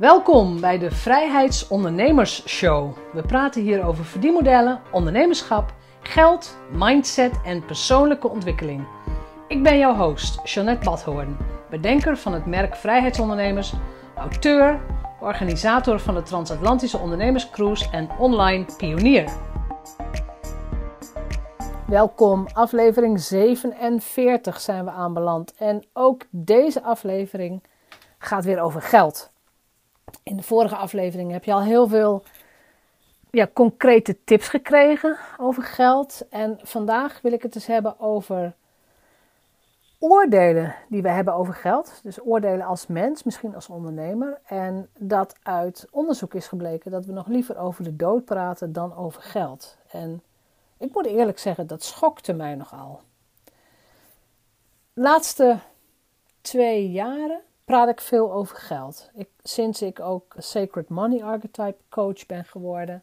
Welkom bij de Vrijheidsondernemers Show. We praten hier over verdienmodellen, ondernemerschap, geld, mindset en persoonlijke ontwikkeling. Ik ben jouw host, Jeanette Badhoorn, bedenker van het merk Vrijheidsondernemers, auteur, organisator van de Transatlantische Ondernemerscruise en online pionier. Welkom, aflevering 47 zijn we aanbeland. En ook deze aflevering gaat weer over geld. In de vorige aflevering heb je al heel veel ja, concrete tips gekregen over geld. En vandaag wil ik het eens hebben over oordelen die we hebben over geld. Dus oordelen als mens, misschien als ondernemer. En dat uit onderzoek is gebleken dat we nog liever over de dood praten dan over geld. En ik moet eerlijk zeggen, dat schokte mij nogal. De laatste twee jaren praat ik veel over geld. Ik, sinds ik ook Sacred Money Archetype coach ben geworden,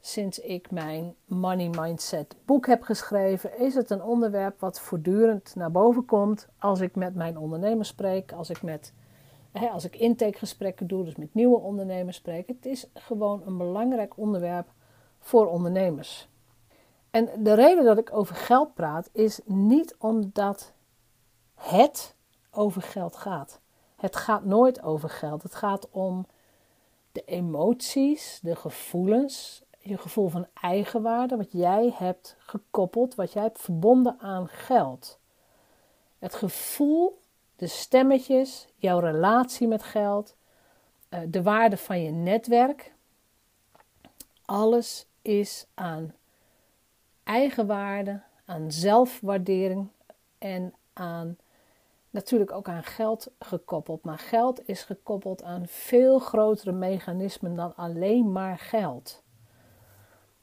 sinds ik mijn Money Mindset boek heb geschreven, is het een onderwerp wat voortdurend naar boven komt als ik met mijn ondernemers spreek, als ik met hè, als ik intakegesprekken doe, dus met nieuwe ondernemers spreek. Het is gewoon een belangrijk onderwerp voor ondernemers. En de reden dat ik over geld praat is niet omdat het over geld gaat. Het gaat nooit over geld. Het gaat om de emoties, de gevoelens, je gevoel van eigenwaarde, wat jij hebt gekoppeld, wat jij hebt verbonden aan geld. Het gevoel, de stemmetjes, jouw relatie met geld, eh, de waarde van je netwerk. Alles is aan eigenwaarde, aan zelfwaardering en aan natuurlijk ook aan geld gekoppeld. Maar geld is gekoppeld aan veel grotere mechanismen dan alleen maar geld.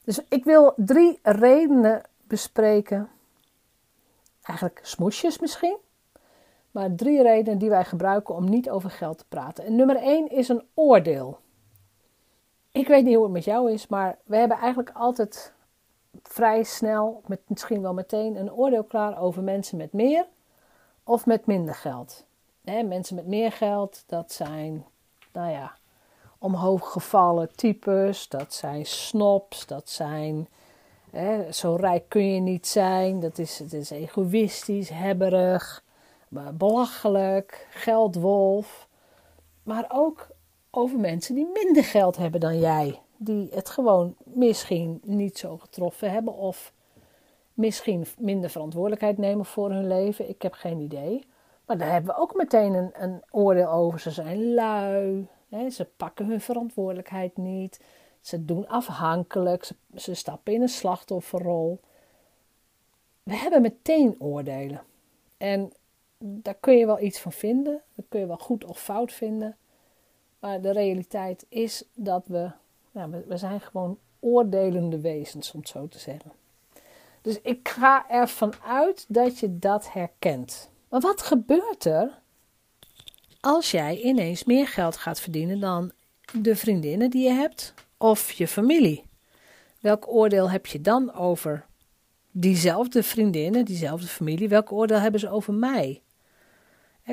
Dus ik wil drie redenen bespreken. Eigenlijk smoesjes misschien. Maar drie redenen die wij gebruiken om niet over geld te praten. En nummer één is een oordeel. Ik weet niet hoe het met jou is, maar we hebben eigenlijk altijd vrij snel, met, misschien wel meteen, een oordeel klaar over mensen met meer of met minder geld. mensen met meer geld, dat zijn, nou ja, omhooggevallen types, dat zijn snobs, dat zijn, zo rijk kun je niet zijn, dat is, het is egoïstisch, hebberig, belachelijk, geldwolf. Maar ook over mensen die minder geld hebben dan jij, die het gewoon misschien niet zo getroffen hebben of misschien minder verantwoordelijkheid nemen voor hun leven. Ik heb geen idee. Maar daar hebben we ook meteen een, een oordeel over. Ze zijn lui. Hè? Ze pakken hun verantwoordelijkheid niet. Ze doen afhankelijk. Ze, stappen in een slachtofferrol. We hebben meteen oordelen. En daar kun je wel iets van vinden. Dat kun je wel goed of fout vinden. Maar de realiteit is dat we, nou, we, we zijn gewoon oordelende wezens, om het zo te zeggen. Dus ik ga ervan uit dat je dat herkent. Maar wat gebeurt er als jij ineens meer geld gaat verdienen dan de vriendinnen die je hebt of je familie? Welk oordeel heb je dan over diezelfde vriendinnen, diezelfde familie? Welk oordeel hebben ze over mij?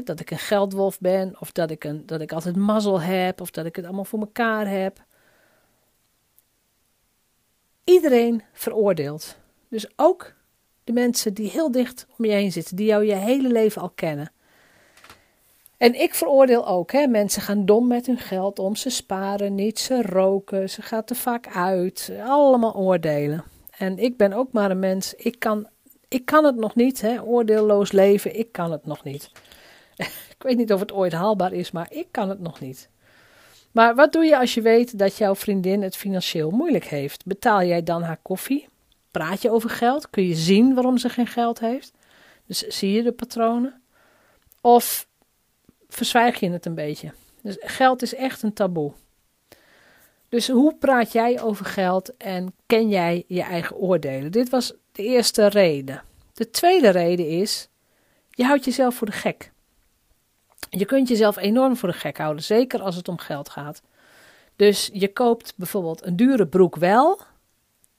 dat ik een geldwolf ben, of dat ik, een, dat ik altijd mazzel heb, of dat ik het allemaal voor mekaar heb. Iedereen veroordeelt. Dus ook de mensen die heel dicht om je heen zitten, die jou je hele leven al kennen. En ik veroordeel ook, hè, mensen gaan dom met hun geld om, ze sparen niet, ze roken, ze gaan te vaak uit, allemaal oordelen. En ik ben ook maar een mens, ik kan, ik kan het nog niet, hè, oordeelloos leven, ik kan het nog niet. ik weet niet of het ooit haalbaar is, maar ik kan het nog niet. Maar wat doe je als je weet dat jouw vriendin het financieel moeilijk heeft? Betaal jij dan haar koffie? Praat je over geld? Kun je zien waarom ze geen geld heeft? Dus zie je de patronen? Of verzwijg je het een beetje? Dus geld is echt een taboe. Dus hoe praat jij over geld en ken jij je eigen oordelen? Dit was de eerste reden. De tweede reden is, je houdt jezelf voor de gek. Je kunt jezelf enorm voor de gek houden, zeker als het om geld gaat. Dus je koopt bijvoorbeeld een dure broek wel,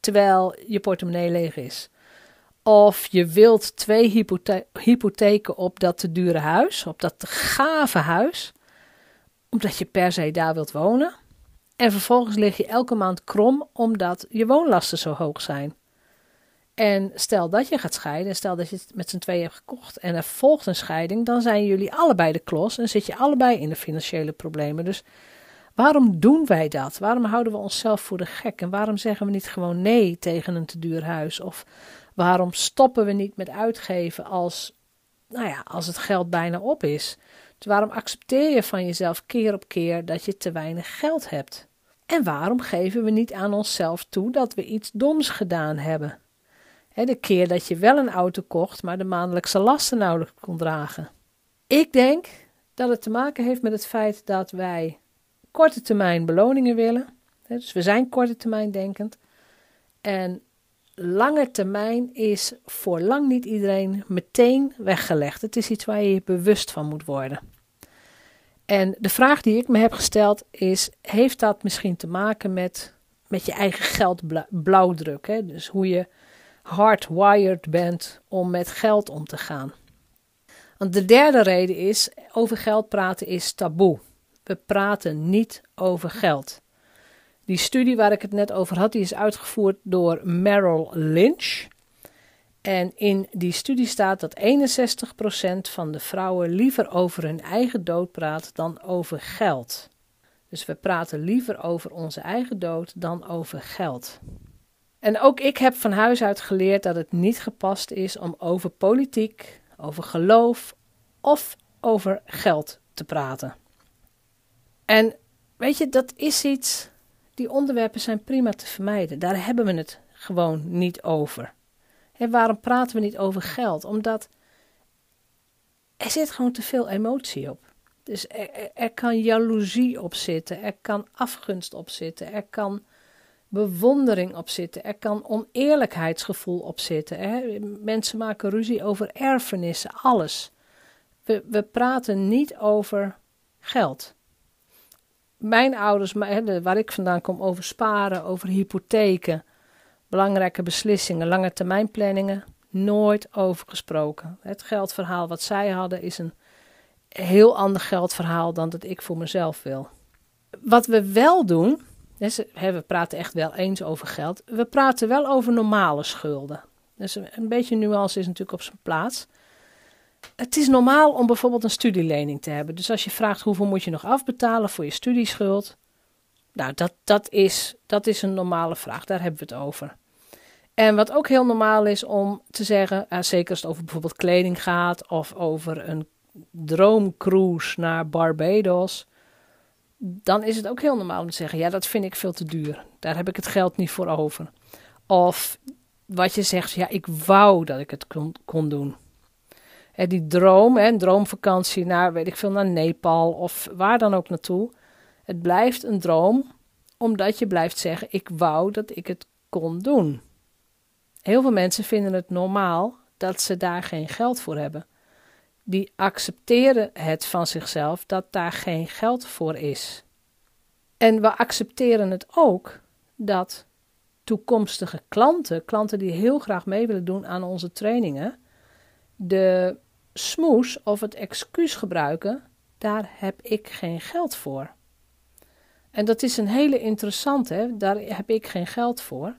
terwijl je portemonnee leeg is. Of je wilt twee hypothe hypotheken op dat te dure huis, op dat gave huis. omdat je per se daar wilt wonen. En vervolgens lig je elke maand krom omdat je woonlasten zo hoog zijn. En stel dat je gaat scheiden, stel dat je het met z'n tweeën hebt gekocht en er volgt een scheiding, dan zijn jullie allebei de klos en zit je allebei in de financiële problemen. Dus waarom doen wij dat? Waarom houden we onszelf voor de gek? En waarom zeggen we niet gewoon nee tegen een te duur huis? Of waarom stoppen we niet met uitgeven als, nou ja, als het geld bijna op is? Dus waarom accepteer je van jezelf keer op keer dat je te weinig geld hebt? En waarom geven we niet aan onszelf toe dat we iets doms gedaan hebben? de keer dat je wel een auto kocht, maar de maandelijkse lasten nauwelijks kon dragen. Ik denk dat het te maken heeft met het feit dat wij korte termijn beloningen willen. dus we zijn korte termijn denkend. En lange termijn is voor lang niet iedereen meteen weggelegd. Het is iets waar je je bewust van moet worden. En de vraag die ik me heb gesteld is: heeft dat misschien te maken met, met je eigen geldblauwdruk? Hè? Dus hoe je hardwired bent om met geld om te gaan. Want de derde reden is: over geld praten is taboe. We praten niet over geld. Die studie waar ik het net over had, die is uitgevoerd door Merrill Lynch. En in die studie staat dat 61% van de vrouwen liever over hun eigen dood praat dan over geld. Dus we praten liever over onze eigen dood dan over geld. En ook ik heb van huis uit geleerd dat het niet gepast is om over politiek, over geloof of over geld te praten. En weet je, dat is iets, die onderwerpen zijn prima te vermijden. Daar hebben we het gewoon niet over. En waarom praten we niet over geld? Omdat er zit gewoon te veel emotie op. Dus er, er, kan jaloezie op zitten, er kan afgunst op zitten, er kan bewondering op zitten, er kan oneerlijkheidsgevoel op zitten. Hè? Mensen maken ruzie over erfenissen, alles. We, we praten niet over geld. Mijn ouders, waar ik vandaan kom, over sparen, over hypotheken, belangrijke beslissingen, lange termijnplanningen, nooit over gesproken. Het geldverhaal wat zij hadden is een heel ander geldverhaal dan dat ik voor mezelf wil. Wat we wel doen, we praten echt wel eens over geld, we praten wel over normale schulden. Dus een beetje nuance is natuurlijk op zijn plaats. Het is normaal om bijvoorbeeld een studielening te hebben. Dus als je vraagt hoeveel moet je nog afbetalen voor je studieschuld, nou, dat, dat, is, dat is een normale vraag, daar hebben we het over. En wat ook heel normaal is om te zeggen, uh, zeker als het over bijvoorbeeld kleding gaat of over een droomcruise naar Barbados, dan is het ook heel normaal om te zeggen, ja, dat vind ik veel te duur. Daar heb ik het geld niet voor over. Of wat je zegt, ja, ik wou dat ik het kon, kon doen. Hè, die droom, hè, een droomvakantie naar, weet ik veel, naar Nepal of waar dan ook naartoe. Het blijft een droom, omdat je blijft zeggen, ik wou dat ik het kon doen. Heel veel mensen vinden het normaal dat ze daar geen geld voor hebben. Die accepteren het van zichzelf dat daar geen geld voor is. En we accepteren het ook dat toekomstige klanten, klanten die heel graag mee willen doen aan onze trainingen, de smoes of het excuus gebruiken, daar heb ik geen geld voor. En dat is een hele interessante, daar heb ik geen geld voor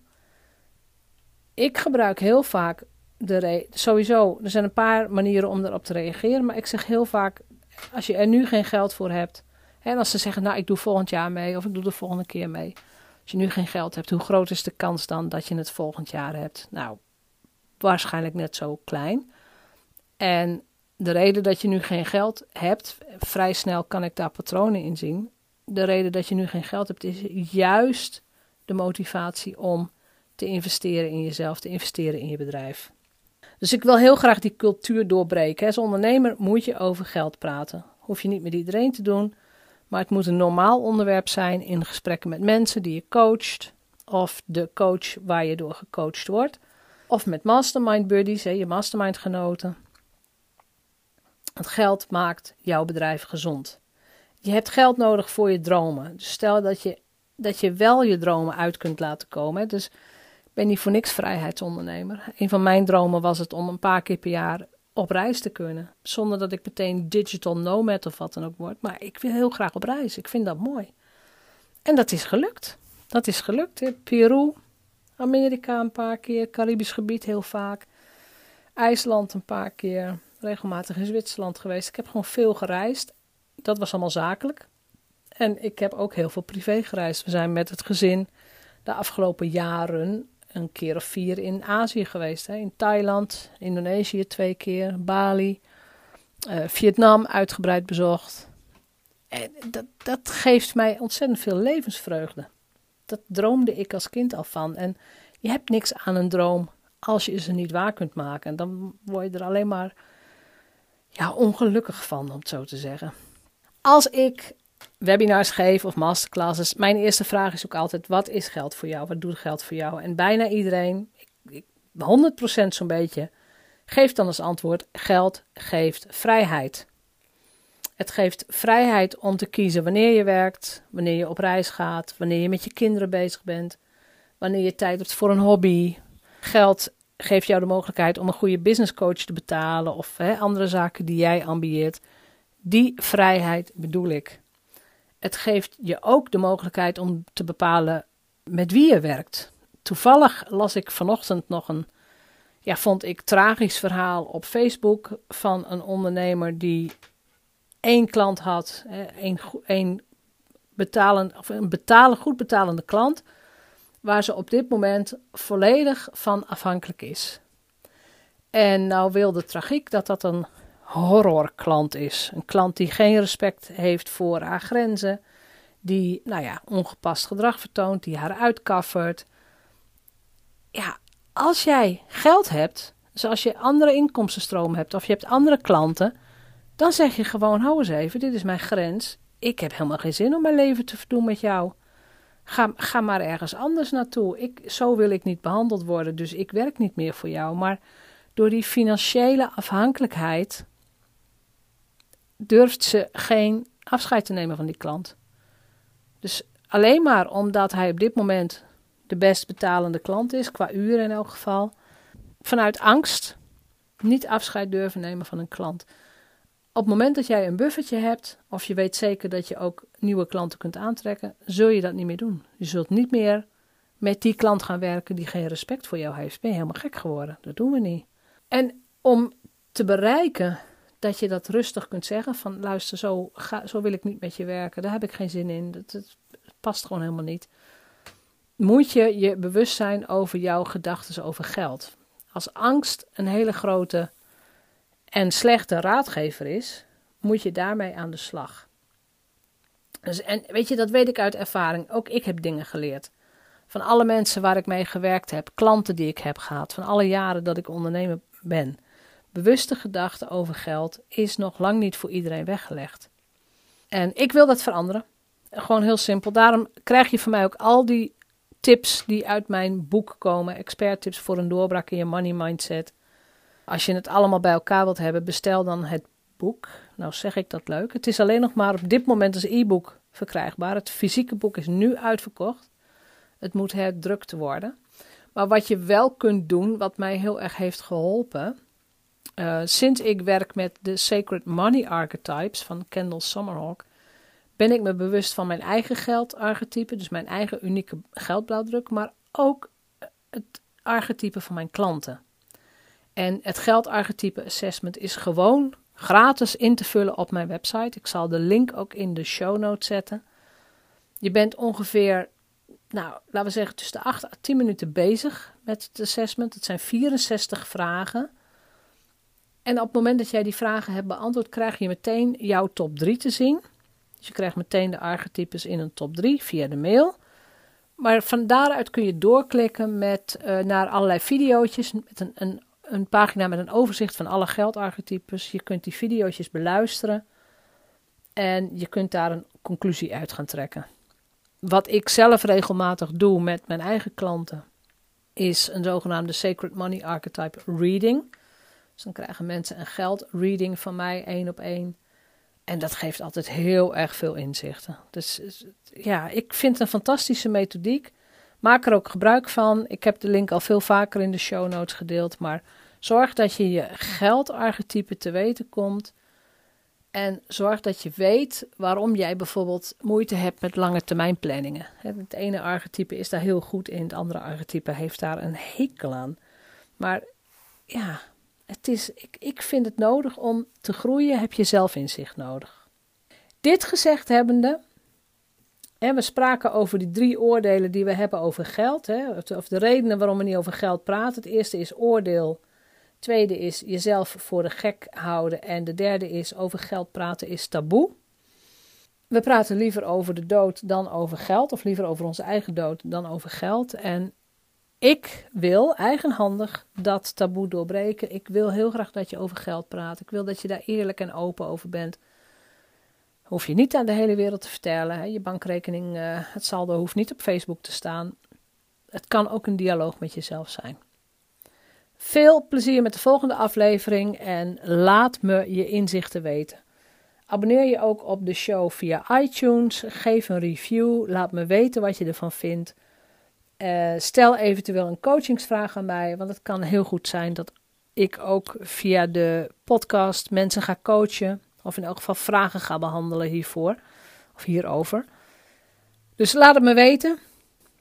ik gebruik heel vaak de sowieso, er zijn een paar manieren om erop te reageren, maar ik zeg heel vaak, als je er nu geen geld voor hebt, en als ze zeggen, nou ik doe volgend jaar mee of ik doe de volgende keer mee. Als je nu geen geld hebt, hoe groot is de kans dan dat je het volgend jaar hebt? Nou, waarschijnlijk net zo klein. En de reden dat je nu geen geld hebt, vrij snel kan ik daar patronen in zien. De reden dat je nu geen geld hebt, is juist de motivatie om te investeren in jezelf, te investeren in je bedrijf. Dus ik wil heel graag die cultuur doorbreken. Als ondernemer moet je over geld praten. Hoef je niet met iedereen te doen, maar het moet een normaal onderwerp zijn in gesprekken met mensen die je coacht, of de coach waar je door gecoacht wordt, of met mastermind buddies, je mastermind genoten. Het geld maakt jouw bedrijf gezond. Je hebt geld nodig voor je dromen. Dus stel dat je, dat je wel je dromen uit kunt laten komen. Dus ben niet voor niks vrijheidsondernemer. Een van mijn dromen was het om een paar keer per jaar op reis te kunnen. Zonder dat ik meteen digital nomad of wat dan ook word. Maar ik wil heel graag op reis. Ik vind dat mooi. En dat is gelukt. Dat is gelukt. Hè? Peru, Amerika een paar keer, Caribisch gebied heel vaak. IJsland een paar keer, regelmatig in Zwitserland geweest. Ik heb gewoon veel gereisd. Dat was allemaal zakelijk. En ik heb ook heel veel privé gereisd. We zijn met het gezin de afgelopen jaren een keer of vier in Azië geweest. Hè. In Thailand, Indonesië twee keer, Bali, uh, Vietnam uitgebreid bezocht. En dat, dat geeft mij ontzettend veel levensvreugde. Dat droomde ik als kind al van. En je hebt niks aan een droom als je ze niet waar kunt maken. Dan word je er alleen maar ja, ongelukkig van, om het zo te zeggen. Als ik webinars geef of masterclasses, mijn eerste vraag is ook altijd: wat is geld voor jou? Wat doet geld voor jou? En bijna iedereen, ik, ik, 100% zo'n beetje, geeft dan als antwoord: geld geeft vrijheid. Het geeft vrijheid om te kiezen wanneer je werkt, wanneer je op reis gaat, wanneer je met je kinderen bezig bent, wanneer je tijd hebt voor een hobby. Geld geeft jou de mogelijkheid om een goede business coach te betalen of hè, andere zaken die jij ambieert. Die vrijheid bedoel ik. Het geeft je ook de mogelijkheid om te bepalen met wie je werkt. Toevallig las ik vanochtend nog een, ja, vond ik tragisch verhaal op Facebook van een ondernemer die één klant had, één, betalen, of een betalen, goed betalende klant, waar ze op dit moment volledig van afhankelijk is. En nou wil de tragiek dat dat een horrorklant is. Een klant die geen respect heeft voor haar grenzen, die nou ja, ongepast gedrag vertoont, die haar uitkaffert. Ja, als jij geld hebt, dus als je andere inkomstenstromen hebt of je hebt andere klanten, dan zeg je gewoon: hou eens even, dit is mijn grens. Ik heb helemaal geen zin om mijn leven te verdoen met jou. Ga, maar ergens anders naartoe. Ik, zo wil ik niet behandeld worden, dus ik werk niet meer voor jou. Maar door die financiële afhankelijkheid durft ze geen afscheid te nemen van die klant. Dus alleen maar omdat hij op dit moment de best betalende klant is, qua uren in elk geval, vanuit angst niet afscheid durven nemen van een klant. Op het moment dat jij een buffertje hebt, of je weet zeker dat je ook nieuwe klanten kunt aantrekken, zul je dat niet meer doen. Je zult niet meer met die klant gaan werken die geen respect voor jou heeft. Ben je helemaal gek geworden? Dat doen we niet. En om te bereiken dat je dat rustig kunt zeggen: van luister, zo, zo wil ik niet met je werken, daar heb ik geen zin in, dat, dat past gewoon helemaal niet. Moet je je bewust zijn over jouw gedachten over geld. Als angst een hele grote en slechte raadgever is, moet je daarmee aan de slag. Dus, en weet je, dat weet ik uit ervaring. Ook ik heb dingen geleerd. Van alle mensen waar ik mee gewerkt heb, klanten die ik heb gehad, van alle jaren dat ik ondernemer ben. Bewuste gedachten over geld is nog lang niet voor iedereen weggelegd. En ik wil dat veranderen. Gewoon heel simpel. Daarom krijg je van mij ook al die tips die uit mijn boek komen. Expert tips voor een doorbraak in je money mindset. Als je het allemaal bij elkaar wilt hebben, bestel dan het boek. Nou zeg ik dat leuk. Het is alleen nog maar op dit moment als e-book verkrijgbaar. Het fysieke boek is nu uitverkocht. Het moet herdrukt worden. Maar wat je wel kunt doen, wat mij heel erg heeft geholpen. Uh, sinds ik werk met de Sacred Money Archetypes van Kendall Summerhawk, ben ik me bewust van mijn eigen geldarchetype, dus mijn eigen unieke geldblauwdruk, maar ook het archetype van mijn klanten. En het geldarchetype assessment is gewoon gratis in te vullen op mijn website. Ik zal de link ook in de show notes zetten. Je bent ongeveer, nou, laten we zeggen, tussen de 8 à 10 minuten bezig met het assessment. Het zijn 64 vragen. En op het moment dat jij die vragen hebt beantwoord, krijg je meteen jouw top 3 te zien. Dus je krijgt meteen de archetypes in een top 3 via de mail. Maar van daaruit kun je doorklikken met, uh, naar allerlei video's met een, een een pagina met een overzicht van alle geldarchetypes. Je kunt die video's beluisteren en je kunt daar een conclusie uit gaan trekken. Wat ik zelf regelmatig doe met mijn eigen klanten is een zogenaamde Sacred Money Archetype Reading. Dus dan krijgen mensen een geldreading van mij één op één. En dat geeft altijd heel erg veel inzichten. Dus ja, ik vind het een fantastische methodiek. Maak er ook gebruik van. Ik heb de link al veel vaker in de show notes gedeeld, maar Zorg dat je je geldarchetype te weten komt. En zorg dat je weet waarom jij bijvoorbeeld moeite hebt met lange termijn planningen. Het ene archetype is daar heel goed in, het andere archetype heeft daar een hekel aan. Maar ja, het is, ik, ik vind het nodig om te groeien, heb je zelfinzicht nodig. Dit gezegd hebbende, we spraken over die drie oordelen die we hebben over geld. of de redenen waarom we niet over geld praten. Het eerste is oordeel. Het tweede is jezelf voor de gek houden. En de derde is over geld praten is taboe. We praten liever over de dood dan over geld. Of liever over onze eigen dood dan over geld. En ik wil eigenhandig dat taboe doorbreken. Ik wil heel graag dat je over geld praat. Ik wil dat je daar eerlijk en open over bent. Hoef je niet aan de hele wereld te vertellen. Hè. Je bankrekening, uh, het saldo hoeft niet op Facebook te staan. Het kan ook een dialoog met jezelf zijn. Veel plezier met de volgende aflevering en laat me je inzichten weten. Abonneer je ook op de show via iTunes. Geef een review. Laat me weten wat je ervan vindt. Uh, stel eventueel een coachingsvraag aan mij, want het kan heel goed zijn dat ik ook via de podcast mensen ga coachen. Of in elk geval vragen ga behandelen hiervoor. Of hierover. Dus laat het me weten.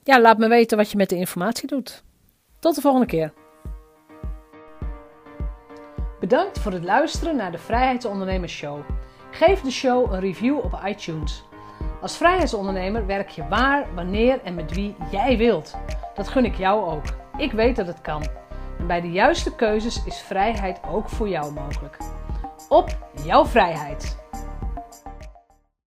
Ja, laat me weten wat je met de informatie doet. Tot de volgende keer. Bedankt voor het luisteren naar de Vrijheidsondernemers Show. Geef de show een review op iTunes. Als vrijheidsondernemer werk je waar, wanneer en met wie jij wilt. Dat gun ik jou ook. Ik weet dat het kan. En bij de juiste keuzes is vrijheid ook voor jou mogelijk op jouw vrijheid.